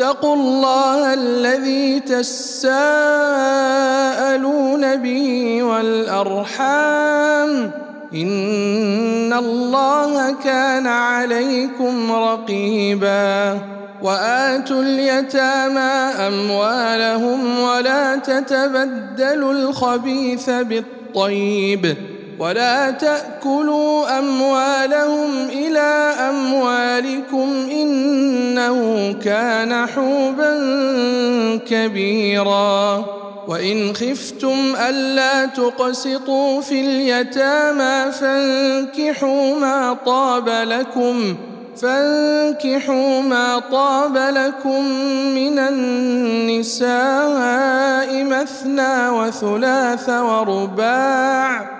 واتقوا الله الذي تساءلون به والأرحام إن الله كان عليكم رقيبا وآتوا اليتامى أموالهم ولا تتبدلوا الخبيث بالطيب ولا تأكلوا أموالهم إلى أموالكم إنه كان حوبا كبيرا. وإن خفتم ألا تقسطوا في اليتامى فانكحوا ما طاب لكم فانكحوا ما طاب لكم من النساء مثنى وثلاث ورباع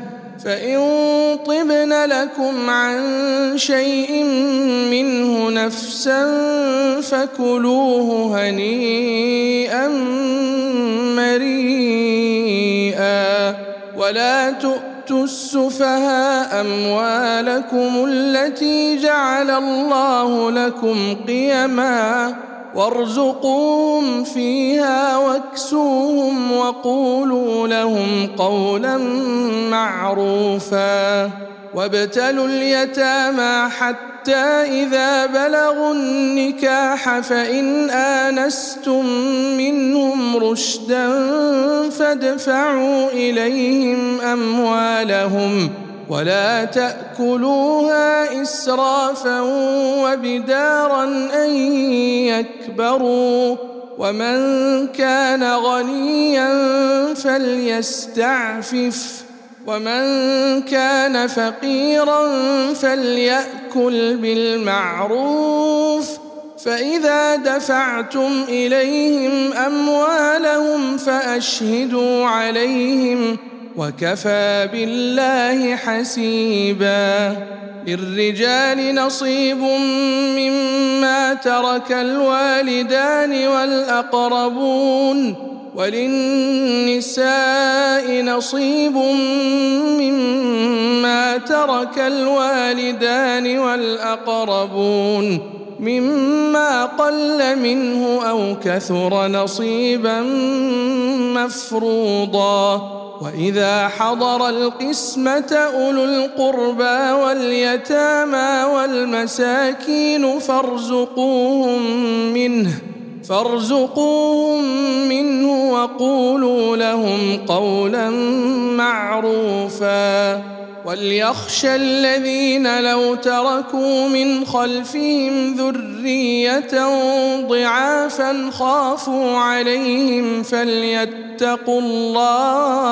فإن طبن لكم عن شيء منه نفسا فكلوه هنيئا مريئا ولا تؤتوا السفهاء أموالكم التي جعل الله لكم قيماً وارزقوهم فيها واكسوهم وقولوا لهم قولا معروفا وابتلوا اليتامى حتى إذا بلغوا النكاح فإن آنستم منهم رشدا فادفعوا إليهم أموالهم ولا تأكلوها إسرافا وبدارا أن يكبروا ومن كان غنيا فليستعفف ومن كان فقيرا فليأكل بالمعروف فإذا دفعتم إليهم أموالهم فأشهدوا عليهم ۖ وكفى بالله حسيبا للرجال نصيب مما ترك الوالدان والأقربون وللنساء نصيب مما ترك الوالدان والأقربون مما قل منه أو كثر نصيبا مفروضا. وإذا حضر القسمة أولو القربى واليتامى والمساكين فارزقوهم منه فارزقوهم منه وقولوا لهم قولا معروفا. وليخشى الذين لو تركوا من خلفهم ذرية ضعافا خافوا عليهم فليتقوا الله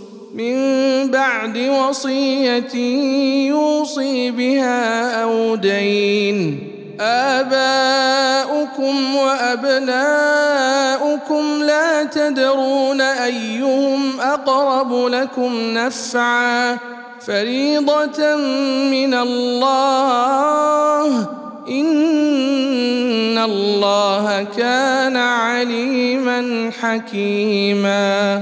من بعد وصية يوصي بها أو دين. آباؤكم وأبناؤكم لا تدرون أيهم أقرب لكم نفعا. فريضة من الله. إن الله كان عليما حكيما.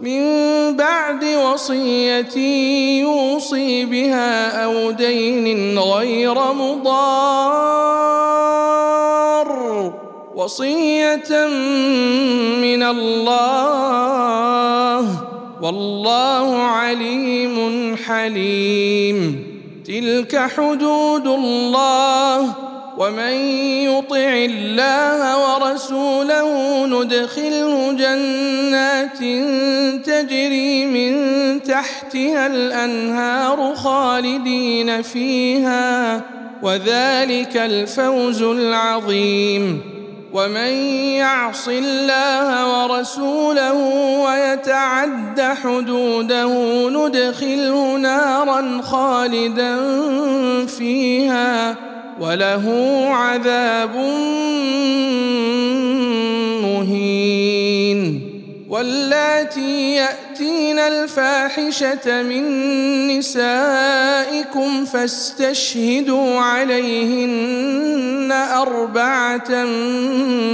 من بعد وصية يوصي بها أو دين غير مضار. وصية من الله. والله عليم حليم. تلك حدود الله. ومن يطع الله ورسوله ندخله جنات تجري من تحتها الأنهار خالدين فيها وذلك الفوز العظيم. ومن يعص الله ورسوله ويتعد حدوده ندخله نارا خالدا فيها. وله عذاب مهين. واللاتي يأتين الفاحشة من نسائكم فاستشهدوا عليهن أربعة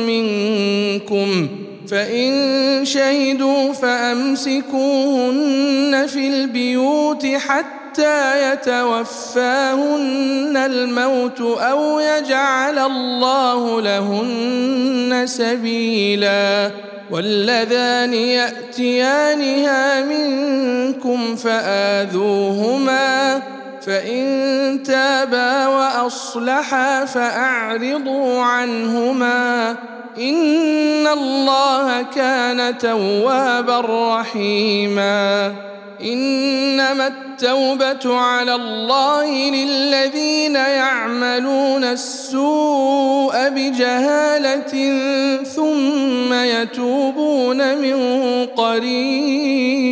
منكم. فإن شهدوا فأمسكوهن في البيوت حتى حتى يتوفاهن الموت أو يجعل الله لهن سبيلا واللذان يأتيانها منكم فآذوهما فإن تابا وأصلحا فأعرضوا عنهما إن الله كان توابا رحيما إنما التوبة على الله للذين يعملون السوء بجهالة ثم يتوبون من قريب.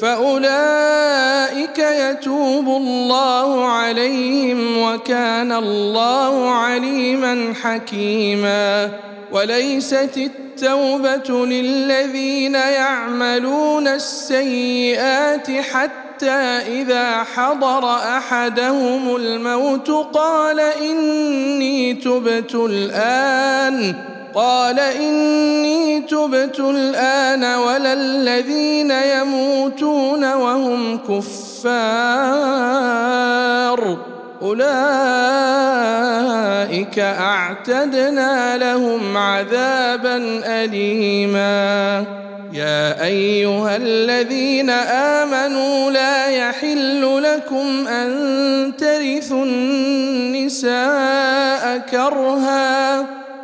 فأولئك يتوب الله عليهم وكان الله عليما حكيما. وليست التوبة للذين يعملون السيئات حتى إذا حضر أحدهم الموت قال إني تبت الآن. قال إني تبت الآن ولا الذين يموتون وهم كفار أولئك أعتدنا لهم عذابا أليما. يا أيها الذين آمنوا لا يحل لكم أن ترثوا النساء كرها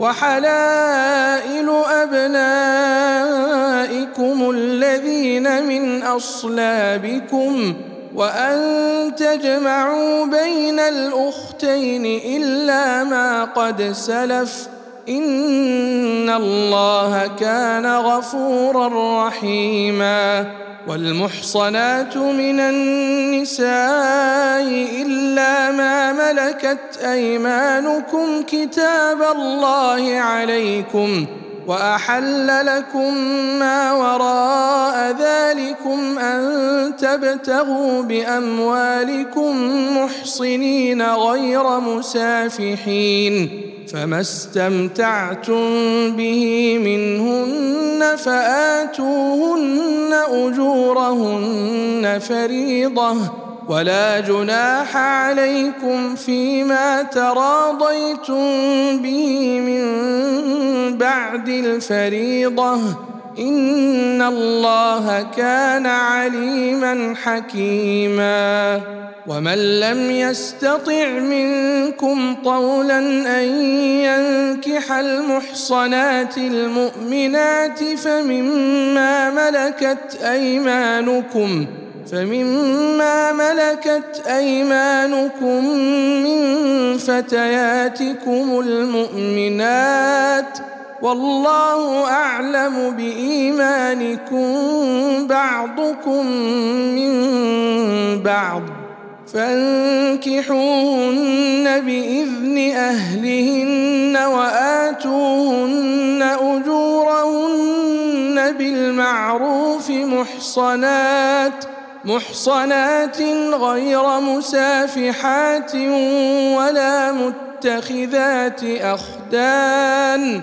وحلائل أبنائكم الذين من أصلابكم وأن تجمعوا بين الأختين إلا ما قد سلف ان الله كان غفورا رحيما والمحصنات من النساء الا ما ملكت ايمانكم كتاب الله عليكم واحل لكم ما وراء ذلكم ان تبتغوا باموالكم محصنين غير مسافحين فما استمتعتم به منهن فآتوهن أجورهن فريضة ولا جناح عليكم فيما تراضيتم به من بعد الفريضة إن الله كان عليما حكيما. ومن لم يستطع منكم طولا أن ينكح المحصنات المؤمنات فمما ملكت أيمانكم فمما ملكت أيمانكم من فتياتكم المؤمنات والله أعلم بإيمانكم بعضكم من بعض فانكحوهن بإذن أهلهن وآتوهن أجورهن بالمعروف محصنات محصنات غير مسافحات ولا متخذات أخدان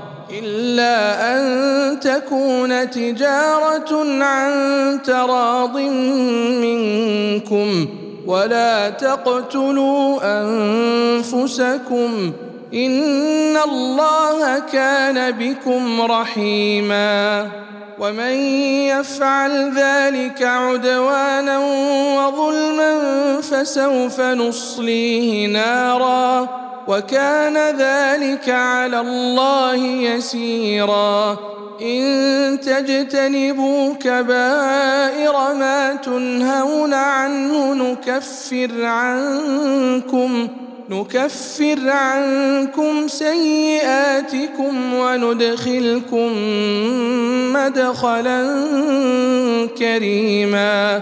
إلا أن تكون تجارة عن تراض منكم ولا تقتلوا أنفسكم إن الله كان بكم رحيما ومن يفعل ذلك عدوانا وظلما فسوف نصليه نارا وكان ذلك على الله يسيرا. إن تجتنبوا كبائر ما تنهون عنه نكفر عنكم نكفر عنكم سيئاتكم وندخلكم مدخلا كريما.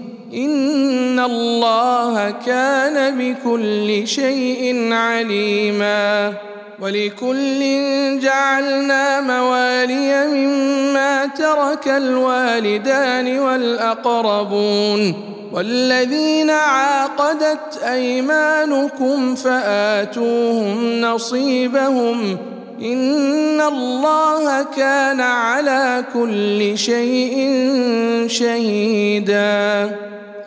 ان الله كان بكل شيء عليما ولكل جعلنا موالي مما ترك الوالدان والاقربون والذين عاقدت ايمانكم فاتوهم نصيبهم ان الله كان على كل شيء شهيدا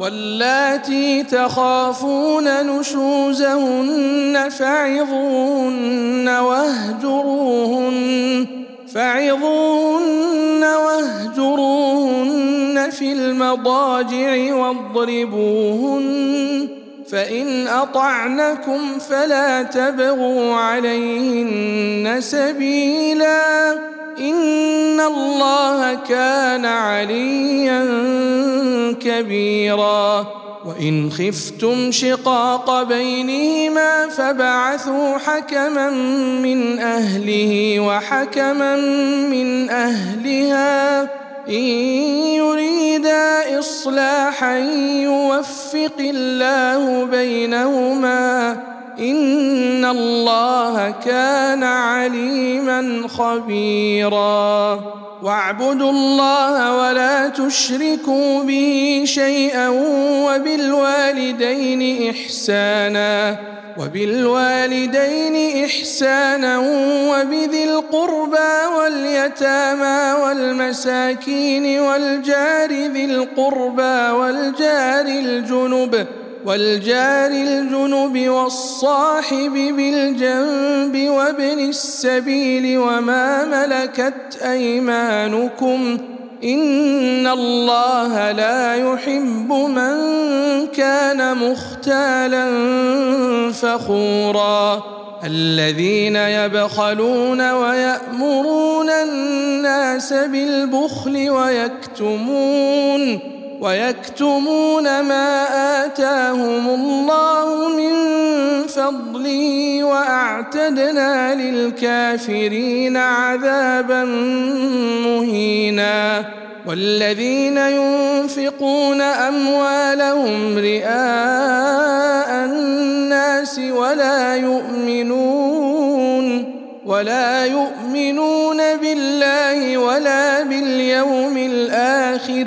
واللاتي تخافون نشوزهن فعظوهن واهجروهن فعظوهن واهجروهن في المضاجع واضربوهن فإن أطعنكم فلا تبغوا عليهن سبيلا إن الله كان عليا كبيرا. وإن خفتم شقاق بينهما فبعثوا حكما من أهله وحكما من أهلها. إن يريدا إصلاحا يوفق الله بينهما. إن الله كان عليما خبيرا. واعبدوا الله ولا تشركوا به شيئا وبالوالدين إحسانا وبالوالدين إحسانا وبذي القربى واليتامى والمساكين والجار ذي القربى والجار الجنب والجار الجنب والصاحب بالجنب وابن السبيل وما ملكت أيمانكم إن الله لا يحب من كان مختالا فخورا الذين يبخلون ويأمرون الناس بالبخل ويكتمون ويكتمون ما آتاهم الله من فضله وأعتدنا للكافرين عذابا مهينا والذين ينفقون أموالهم رئاء الناس ولا يؤمنون ولا يؤمنون بالله ولا باليوم الآخر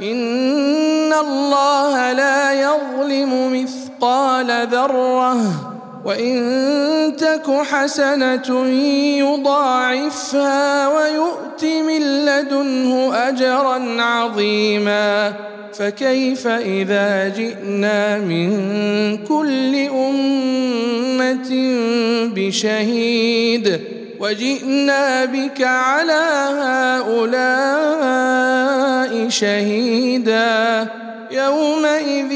ان الله لا يظلم مثقال ذره وان تك حسنه يضاعفها ويؤت من لدنه اجرا عظيما فكيف اذا جئنا من كل امه بشهيد وجئنا بك على هؤلاء شهيدا. يومئذ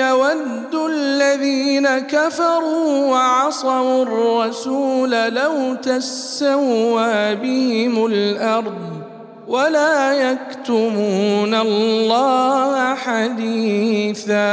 يود الذين كفروا وعصوا الرسول لو تسوى بهم الأرض ولا يكتمون الله حديثا.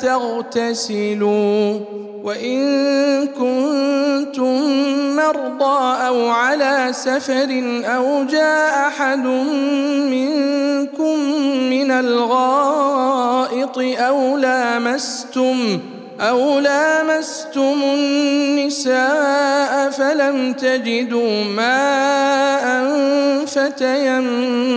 تغتسلوا وإن كنتم مرضى أو على سفر أو جاء أحد منكم من الغائط أو لامستم أو لامستم النساء فلم تجدوا ماء فتيمموا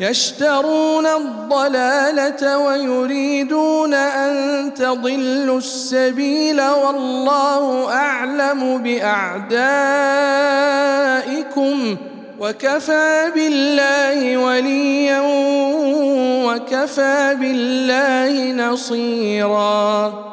يشترون الضلالة ويريدون أن تضلوا السبيل والله أعلم بأعدائكم وكفى بالله وليا وكفى بالله نصيرا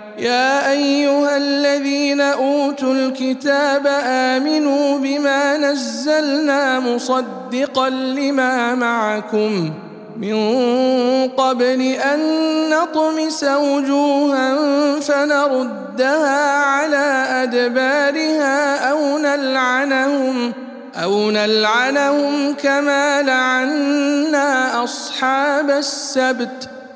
يا أيها الذين أوتوا الكتاب آمنوا بما نزلنا مصدقا لما معكم من قبل أن نطمس وجوها فنردها على أدبارها أو نلعنهم أو نلعنهم كما لعنا أصحاب السبت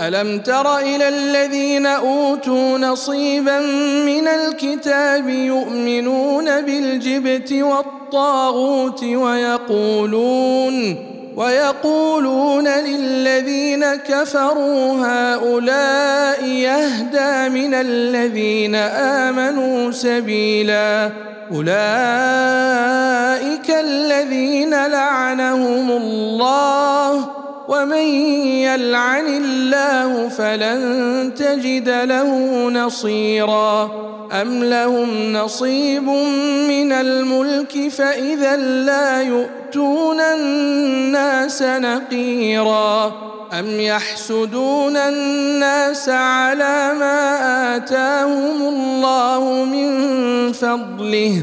ألم تر إلى الذين أوتوا نصيبا من الكتاب يؤمنون بالجبت والطاغوت ويقولون ويقولون للذين كفروا هؤلاء يهدى من الذين آمنوا سبيلا أولئك الذين لعنهم الله ومن يلعن الله فلن تجد له نصيرا. أم لهم نصيب من الملك فإذا لا يؤتون الناس نقيرا. أم يحسدون الناس على ما آتاهم الله من فضله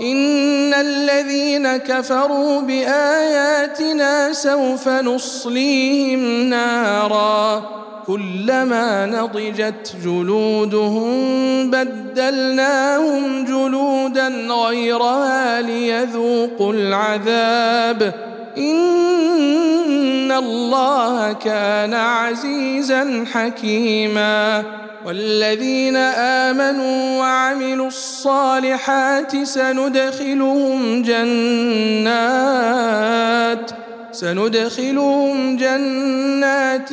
إن الذين كفروا بآياتنا سوف نصليهم نارا كلما نضجت جلودهم بدلناهم جلودا غيرها ليذوقوا العذاب إن الله كان عزيزا حكيما. والذين آمنوا وعملوا الصالحات سندخلهم جنات سندخلهم جنات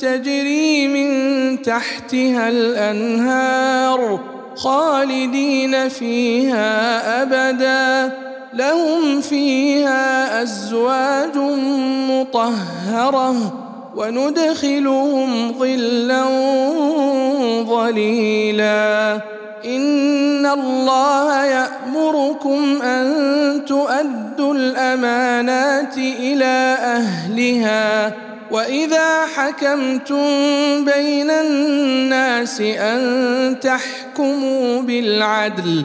تجري من تحتها الأنهار خالدين فيها ابدا. لهم فيها أزواج مطهرة وندخلهم ظلا ظليلا. إن الله يأمركم أن تؤدوا الأمانات إلى أهلها. وإذا حكمتم بين الناس أن تحكموا بالعدل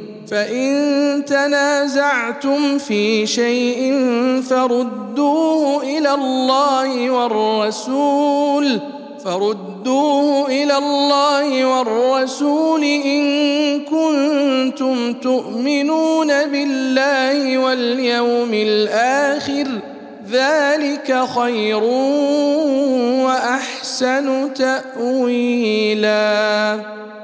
فإن تنازعتم في شيء فردوه إلى الله والرسول فردوه إلى الله والرسول إن كنتم تؤمنون بالله واليوم الآخر ذلك خير وأحسن تأويلا.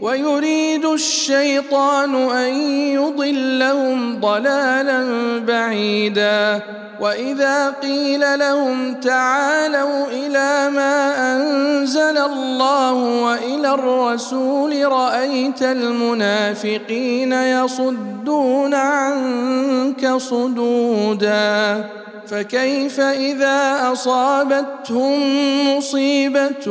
ويريد الشيطان أن يضلهم ضلالا بعيدا. وإذا قيل لهم تعالوا إلى ما أنزل الله وإلى الرسول رأيت المنافقين يصدون عنك صدودا. فكيف إذا أصابتهم مصيبة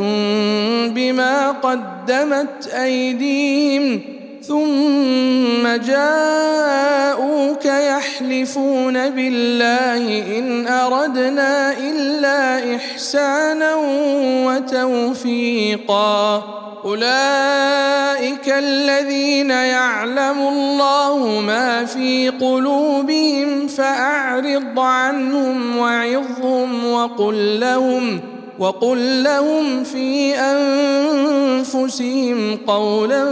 بما قدمت أيديهم ثم جاءوك يحلفون بالله إن أردنا إلا إحسانا وتوفيقا. أولئك الذين يعلم الله ما في قلوبهم فأعرض عنهم وعظهم وقل لهم وقل لهم في أنفسهم قولا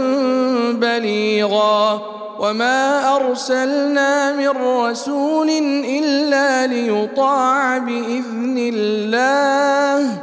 بليغا وما أرسلنا من رسول إلا ليطاع بإذن الله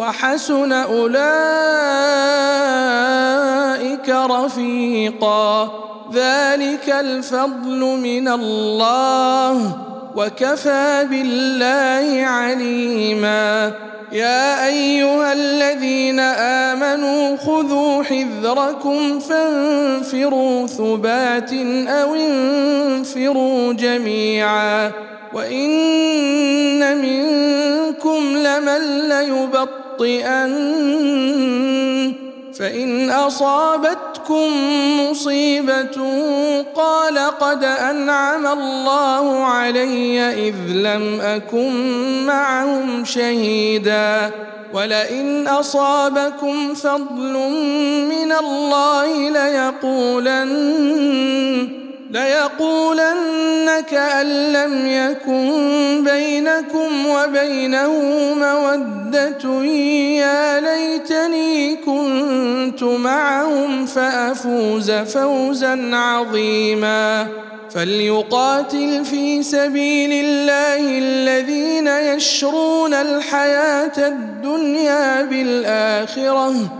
وحسن أولئك رفيقا. ذلك الفضل من الله وكفى بالله عليما. يا أيها الذين آمنوا خذوا حذركم فانفروا ثبات أو انفروا جميعا. وإن منكم لمن ليبطل خاطئا فإن أصابتكم مصيبة قال قد أنعم الله علي إذ لم أكن معهم شهيدا. ولئن أصابكم فضل من الله ليقولن ليقولن كأن لم يكن بينكم وبينه مودة يا ليتني كنت معهم فأفوز فوزا عظيما. فليقاتل في سبيل الله الذين يشرون الحياة الدنيا بالآخرة.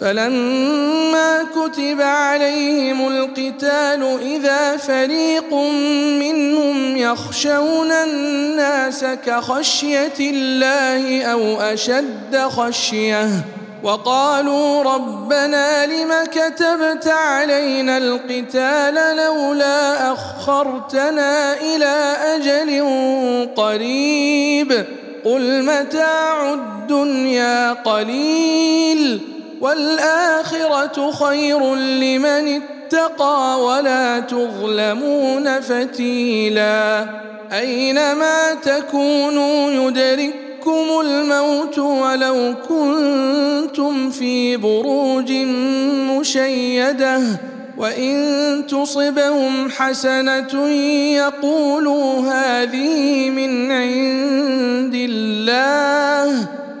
فلما كتب عليهم القتال إذا فريق منهم يخشون الناس كخشية الله أو أشد خشية وقالوا ربنا لم كتبت علينا القتال لولا أخرتنا إلى أجل قريب قل متاع الدنيا قليل والآخرة خير لمن اتقى ولا تظلمون فتيلا. أينما تكونوا يدرككم الموت ولو كنتم في بروج مشيدة. وإن تصبهم حسنة يقولوا هذه من عند الله.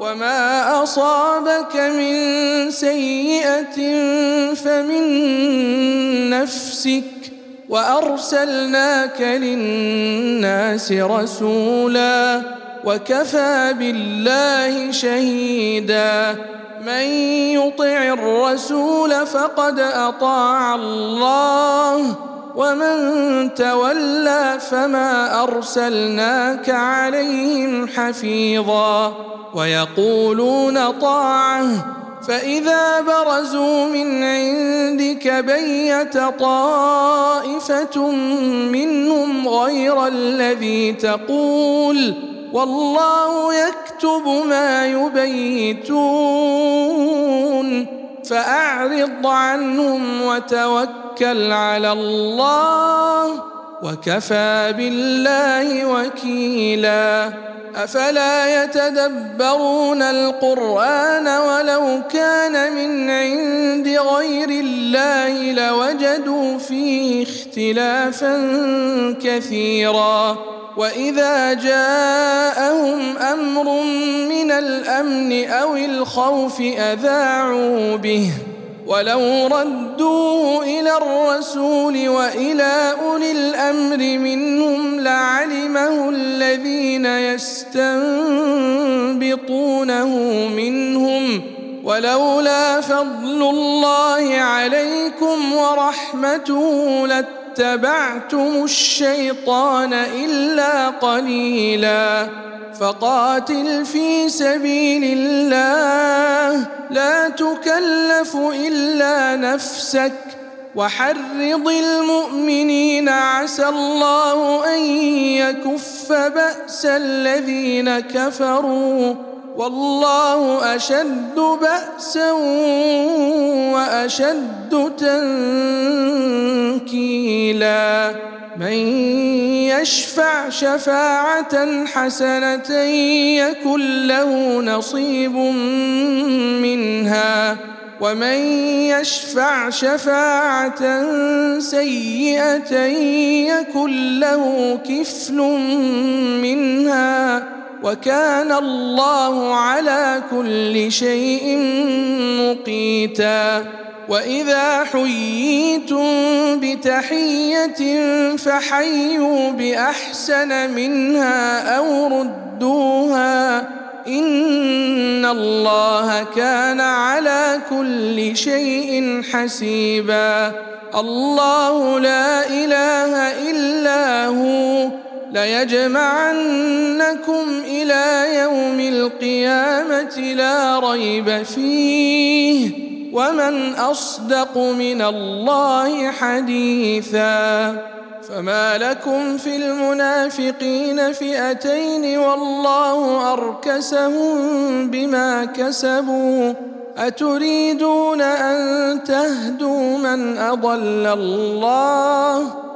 وما اصابك من سيئه فمن نفسك وارسلناك للناس رسولا وكفى بالله شهيدا من يطع الرسول فقد اطاع الله ومن تولى فما أرسلناك عليهم حفيظا ويقولون طاعة فإذا برزوا من عندك بيت طائفة منهم غير الذي تقول والله يكتب ما يبيتون فأعرض عنهم وتوكل على الله وكفى بالله وكيلا. أفلا يتدبرون القرآن ولو كان من عند غير الله لوجدوا فيه اختلافا كثيرا. واذا جاءهم أمر من الامن أو الخوف اذاعوا به ولو ردوه إلى الرسول والى اولي الامر منهم لعلمه الذين يستنبطونه منهم ولولا فضل الله عليكم ورحمته لاتبعتم الشيطان إلا قليلا فقاتل في سبيل الله لا تكلف إلا نفسك وحرض المؤمنين عسى الله أن يكف بأس الذين كفروا والله أشد بأسا وأشد تنكيلا. من يشفع شفاعة حسنة يكن له نصيب منها. ومن يشفع شفاعة سيئة يكن له كفل منها. وكان الله على كل شيء مقيتا. وإذا حييتم بتحية فحيوا بأحسن منها أو ردوها. إن الله كان على كل شيء حسيبا. الله لا إله إلا هو. ليجمعنكم إلى يوم القيامة لا ريب فيه ومن أصدق من الله حديثا فما لكم في المنافقين فئتين والله أركسهم بما كسبوا أتريدون أن تهدوا من أضل الله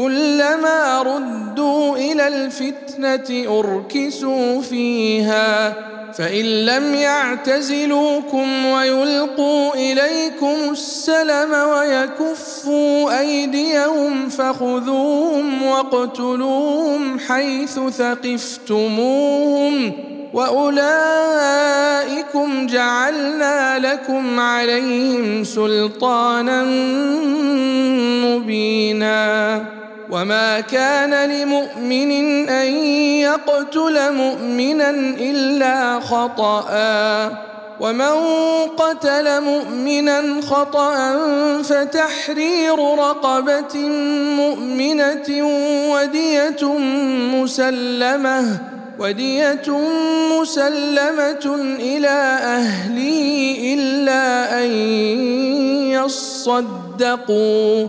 كلما ردوا إلى الفتنة أركسوا فيها فإن لم يعتزلوكم ويلقوا إليكم السلم ويكفوا أيديهم فخذوهم واقتلوهم حيث ثقفتموهم وأولئكم جعلنا لكم عليهم سلطانا مبينا. وما كان لمؤمن ان يقتل مؤمنا الا خطأ ومن قتل مؤمنا خطأ فتحرير رقبة مؤمنة ودية مسلمة ودية مسلمة إلى أهله إلا أن يصدقوا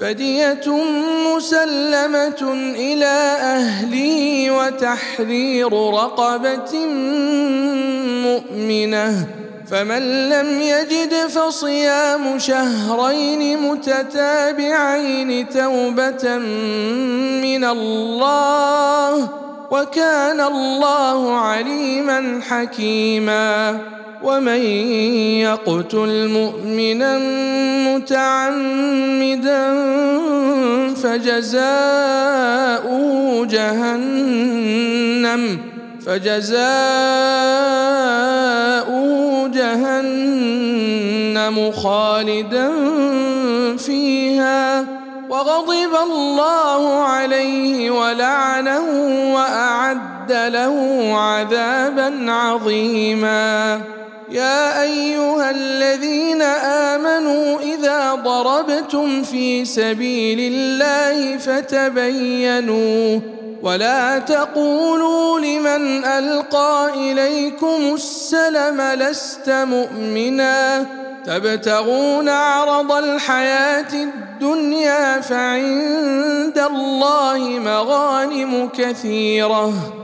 فدية مسلمة إلى أهله وتحرير رقبة مؤمنة. فمن لم يجد فصيام شهرين متتابعين توبة من الله وكان الله عليما حكيما. ومن يقتل مؤمنا متعمدا فجزاؤه جهنم فجزاؤه جهنم خالدا فيها. وغضب الله عليه ولعنه وأعد له عذابا عظيما. يا أيها الذين آمنوا إذا ضربتم في سبيل الله فتبينوا ولا تقولوا لمن ألقى إليكم السلم لست مؤمنا تبتغون عرض الحياة الدنيا فعند الله مغانم كثيرة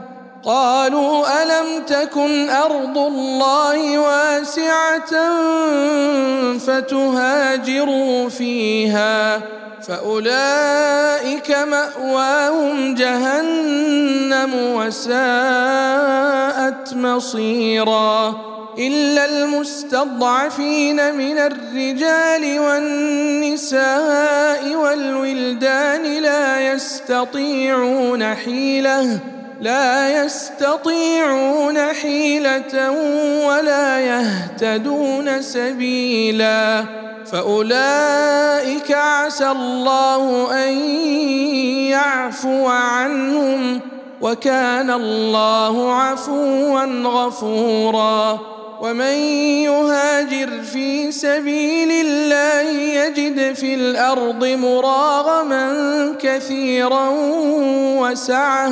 قالوا ألم تكن أرض الله واسعة فتهاجروا فيها فأولئك مأواهم جهنم وساءت مصيرا إلا المستضعفين من الرجال والنساء والولدان لا يستطيعون حيلة لا يستطيعون حيلة ولا يهتدون سبيلا. فأولئك عسى الله أن يعفو عنهم وكان الله عفوا غفورا. ومن يهاجر في سبيل الله يجد في الأرض مراغما كثيرا وسعة.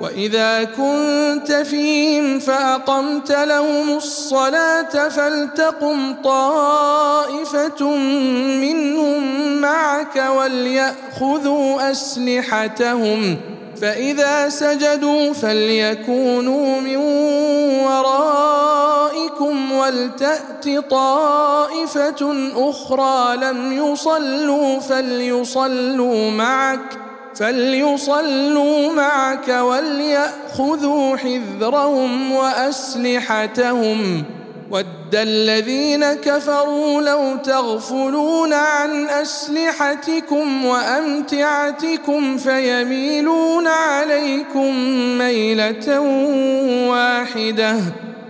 وإذا كنت فيهم فأقمت لهم الصلاة فلتقم طائفة منهم معك وليأخذوا أسلحتهم فإذا سجدوا فليكونوا من ورائكم ولتأت طائفة أخرى لم يصلوا فليصلوا معك فليصلوا معك ولياخذوا حذرهم واسلحتهم ود الذين كفروا لو تغفلون عن اسلحتكم وامتعتكم فيميلون عليكم ميله واحدة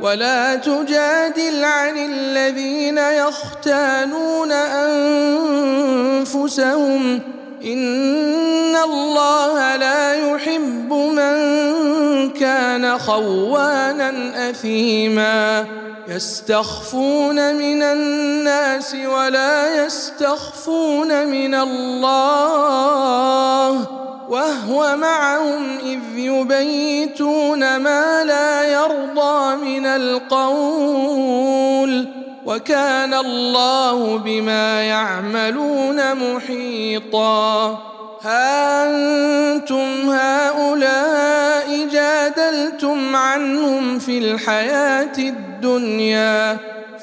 ولا تجادل عن الذين يختانون أنفسهم. إن الله لا يحب من كان خوانا أثيما. يستخفون من الناس ولا يستخفون من الله. وهو معهم إذ يبيتون ما لا يرضى من القول وكان الله بما يعملون محيطا. ها أنتم هؤلاء جادلتم عنهم في الحياة الدنيا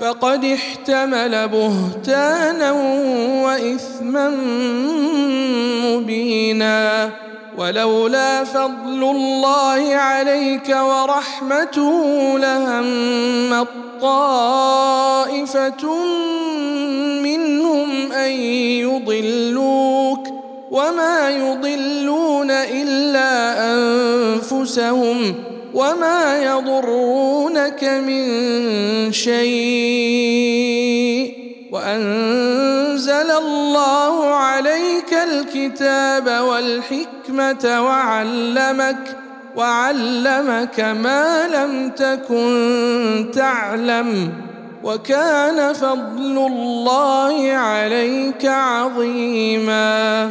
فقد احتمل بهتانا وإثما مبينا. ولولا فضل الله عليك ورحمته لهم طائفة منهم أن يضلوك وما يضلون إلا أنفسهم. وما يضرونك من شيء وأنزل الله عليك الكتاب والحكمة وعلمك وعلمك ما لم تكن تعلم وكان فضل الله عليك عظيما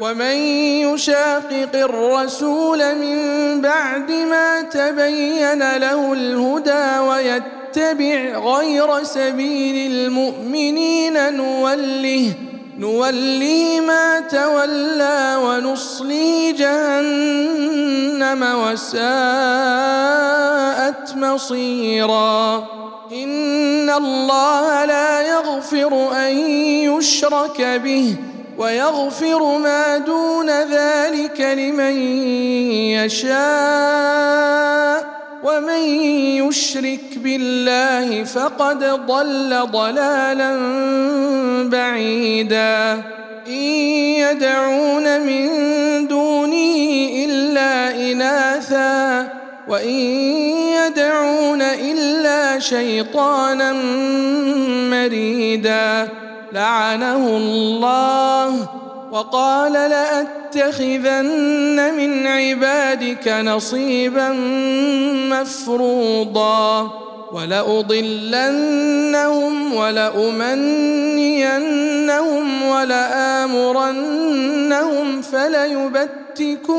ومن يشاقق الرسول من بعد ما تبين له الهدى ويتبع غير سبيل المؤمنين نوله نوليه ما تولى ونصلي جهنم وساءت مصيرا. إن الله لا يغفر أن يشرك به. ويغفر ما دون ذلك لمن يشاء ومن يشرك بالله فقد ضل ضلالا بعيدا. إن يدعون من دونه إلا اناثا وإن يدعون إلا شيطانا مريدا. لعنه الله وقال لأتخذن من عبادك نصيبا مفروضا ولأضلنهم ولأمنينهم ولآمرنهم فليبتكن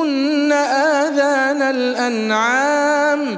آذان الأنعام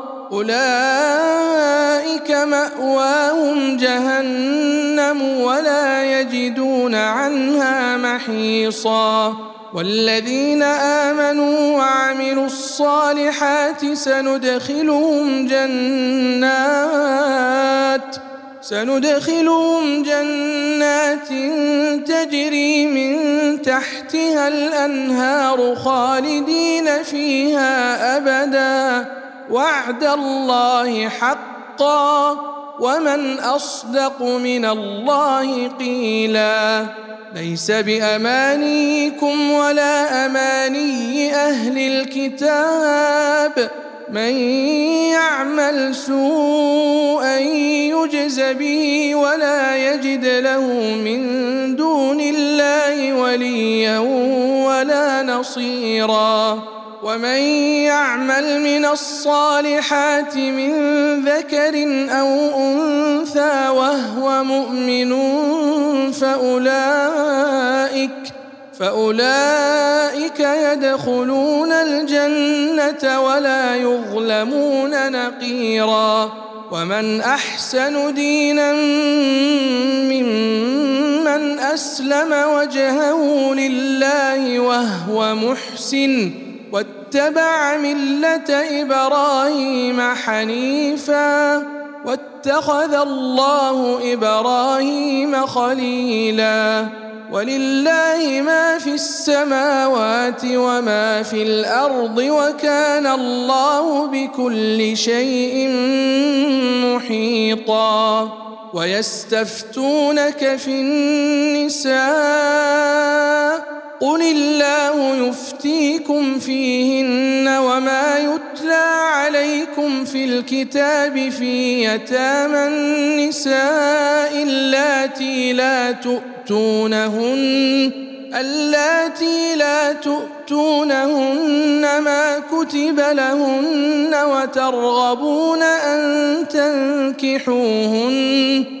أولئك مأواهم جهنم ولا يجدون عنها محيصا. والذين آمنوا وعملوا الصالحات سندخلهم جنات سندخلهم جنات تجري من تحتها الأنهار خالدين فيها أبدا. وعد الله حقا ومن أصدق من الله قيلا. ليس بأمانيكم ولا أماني أهل الكتاب. من يعمل سوءا يجز به ولا يجد له من دون الله وليا ولا نصيرا. ومن يعمل من الصالحات من ذكر أو انثى وهو مؤمن فاولئك فاولئك يدخلون الجنه ولا يظلمون نقيرا ومن احسن دينا ممن اسلم وجهه لله وهو محسن واتبع ملة إبراهيم حنيفا واتخذ الله إبراهيم خليلا ولله ما في السماوات وما في الأرض وكان الله بكل شيء محيطا ويستفتونك في النساء قل الله يفتيكم فيهن وما يتلى عليكم في الكتاب في يتامى النساء اللاتي لا تؤتونهن اللاتي لا تؤتونهن ما كتب لهن وترغبون أن تنكحوهن.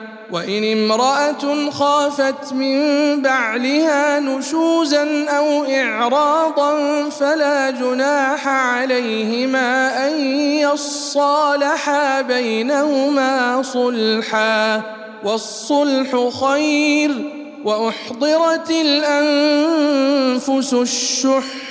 وإن امرأة خافت من بعلها نشوزا أو إعراضا فلا جناح عليهما أن يصالحا بينهما صلحا والصلح خير وأحضرت الأنفس الشح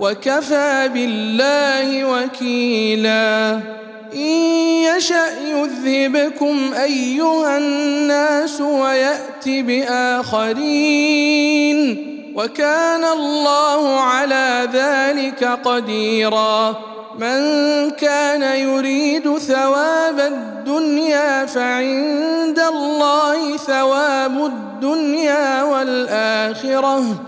وكفى بالله وكيلا. إن يشأ يذهبكم أيها الناس ويأت بآخرين وكان الله على ذلك قديرا. من كان يريد ثواب الدنيا فعند الله ثواب الدنيا والآخرة.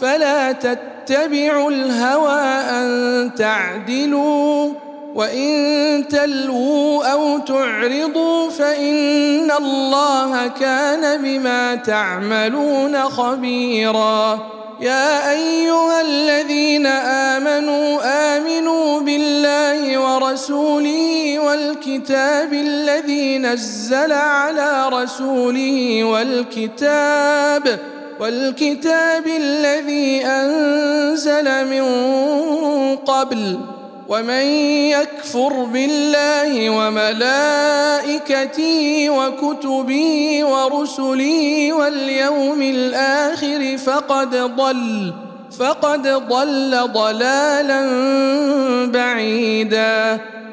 فلا تتبعوا الهوى أن تعدلوا وإن تلووا أو تعرضوا فإن الله كان بما تعملون خبيرا. يا أيها الذين آمنوا آمنوا بالله ورسوله والكتاب الذي نزل على رسوله والكتاب والكتاب الذي أنزل من قبل ومن يكفر بالله وملائكته وكتبه ورسله واليوم الآخر فقد ضل فقد ضل ضلالا بعيدا.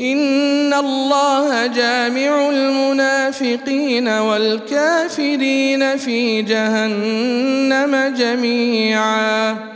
إن الله جامع المنافقين والكافرين في جهنم جميعا.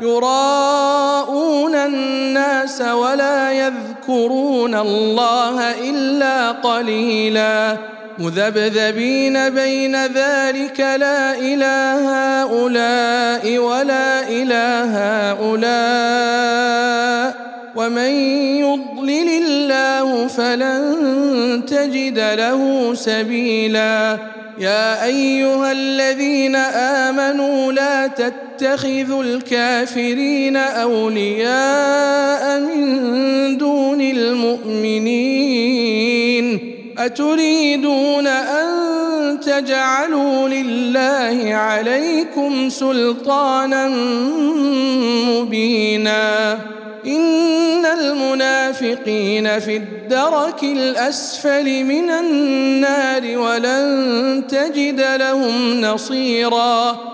يراءون الناس ولا يذكرون الله إلا قليلا. مذبذبين بين ذلك لا إله هؤلاء ولا إله هؤلاء. ومن يضلل الله فلن تجد له سبيلا. يا أيها الذين آمنوا لا تتخذوا الكافرين أولياء من دون المؤمنين أتريدون أن تجعلوا لله عليكم سلطانا مبينا إن المنافقين في الدرك الأسفل من النار ولن تجد لهم نصيرا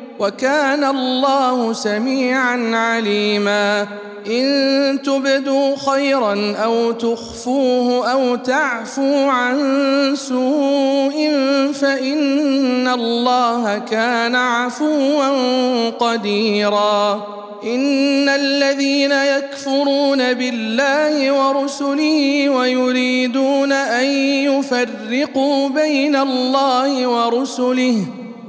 وكان الله سميعا عليما. إن تبدوا خيرا أو تخفوه أو تعفوا عن سوء فإن الله كان عفوا قديرا. إن الذين يكفرون بالله ورسله ويريدون أن يفرقوا بين الله ورسله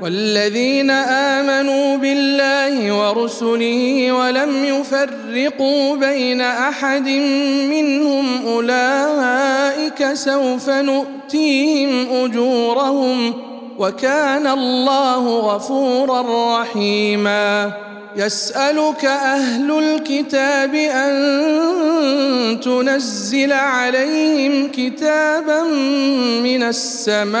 والذين آمنوا بالله ورسله ولم يفرقوا بين أحد منهم أولئك سوف نؤتيهم أجورهم وكان الله غفورا رحيما. يسألك أهل الكتاب أن تنزل عليهم كتابا من السماء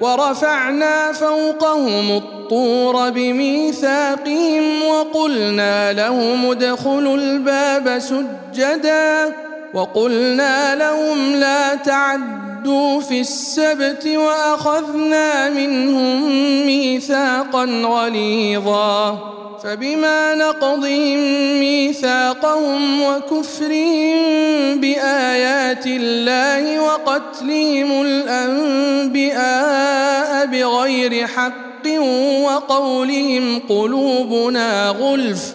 ورفعنا فوقهم الطور بميثاقهم وقلنا لهم ادخلوا الباب سجدا وقلنا لهم لا تعدوا في السبت واخذنا منهم ميثاقا غليظا فبما نقضهم ميثاقهم وكفرهم بايات الله وقتلهم الانبياء بغير حق وقولهم قلوبنا غلف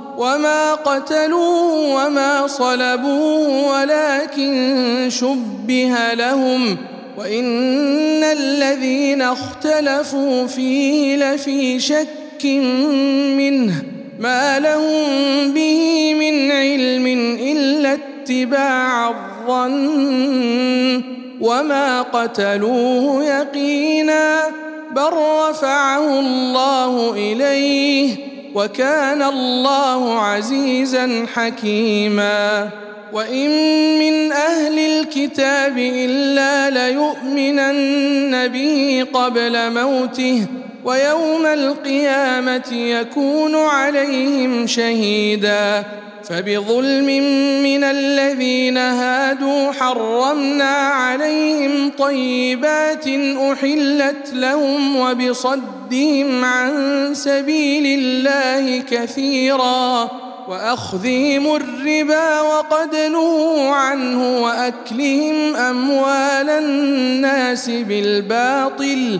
وما قتلوه وما صلبوه ولكن شبه لهم وان الذين اختلفوا فيه لفي شك منه ما لهم به من علم الا اتباع الظن وما قتلوه يقينا بل رفعه الله اليه وكان الله عزيزا حكيما. وإن من أهل الكتاب إلا ليؤمنن به قبل موته ويوم القيامة يكون عليهم شهيدا. فبظلم من الذين هادوا حرمنا عليهم طيبات أحلت لهم وبصدهم عن سبيل الله كثيرا وأخذهم الربا وقد نهوا عنه وأكلهم أموال الناس بالباطل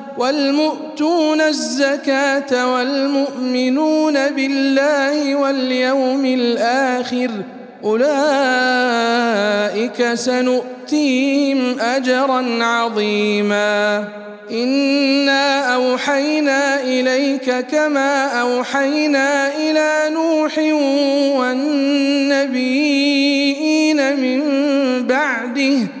والمؤتون الزكاة والمؤمنون بالله واليوم الآخر أولئك سنؤتيهم أجرا عظيما. إنا أوحينا إليك كما أوحينا إلى نوح والنبيين من بعده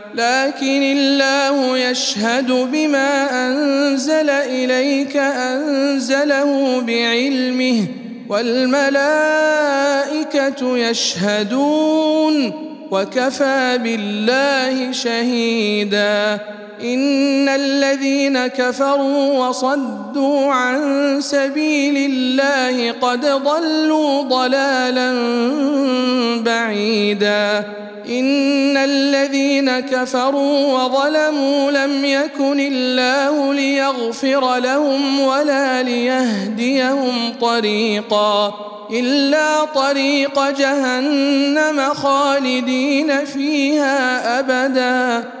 لكن الله يشهد بما أنزل إليك أنزله بعلمه والملائكة يشهدون وكفى بالله شهيدا إن الذين كفروا وصدوا عن سبيل الله قد ضلوا ضلالا بعيدا. إن الذين كفروا وظلموا لم يكن الله ليغفر لهم ولا ليهديهم طريقا إلا طريق جهنم خالدين فيها ابدا.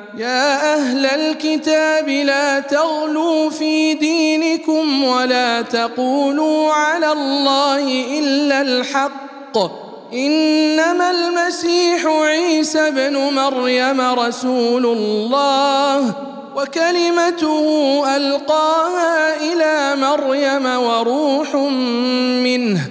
يا أهل الكتاب لا تغلوا في دينكم ولا تقولوا على الله إلا الحق. إنما المسيح عيسى ابن مريم رسول الله وكلمته ألقاها إلى مريم وروح منه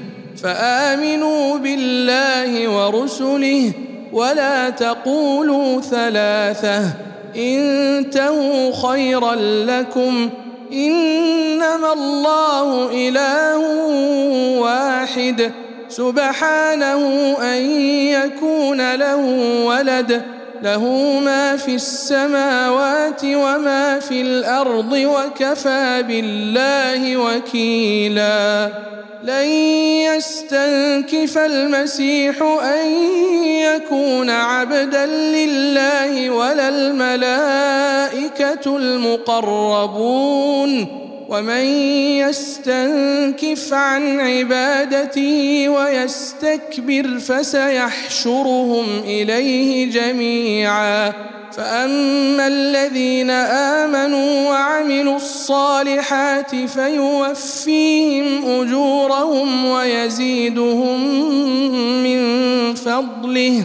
فآمنوا بالله ورسله ولا تقولوا ثلاثة. انتهوا خيرا لكم انما الله اله واحد سبحانه ان يكون له ولد له ما في السماوات وما في الأرض وكفى بالله وكيلا لن يستنكف المسيح ان يكون عبدا لله الملائكة المقربون ومن يستنكف عن عبادته ويستكبر فسيحشرهم إليه جميعا. فأما الذين آمنوا وعملوا الصالحات فيوفيهم أجورهم ويزيدهم من فضله.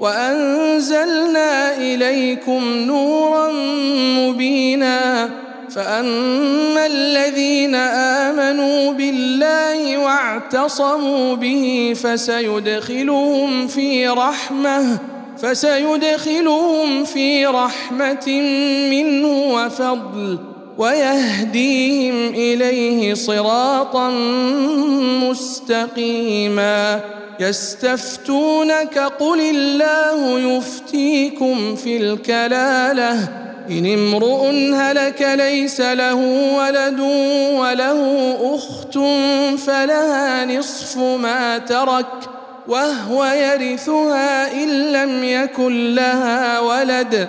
وأنزلنا إليكم نورا مبينا فأما الذين آمنوا بالله واعتصموا به فسيدخلهم في رحمة فسيدخلهم في رحمة منه وفضل. ويهديهم إليه صراطا مستقيما. يستفتونك قل الله يفتيكم في الكلالة. إن امرؤ هلك ليس له ولد وله أخت فلها نصف ما ترك وهو يرثها إن لم يكن لها ولد.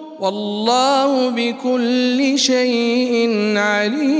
والله بكل شيء عليم.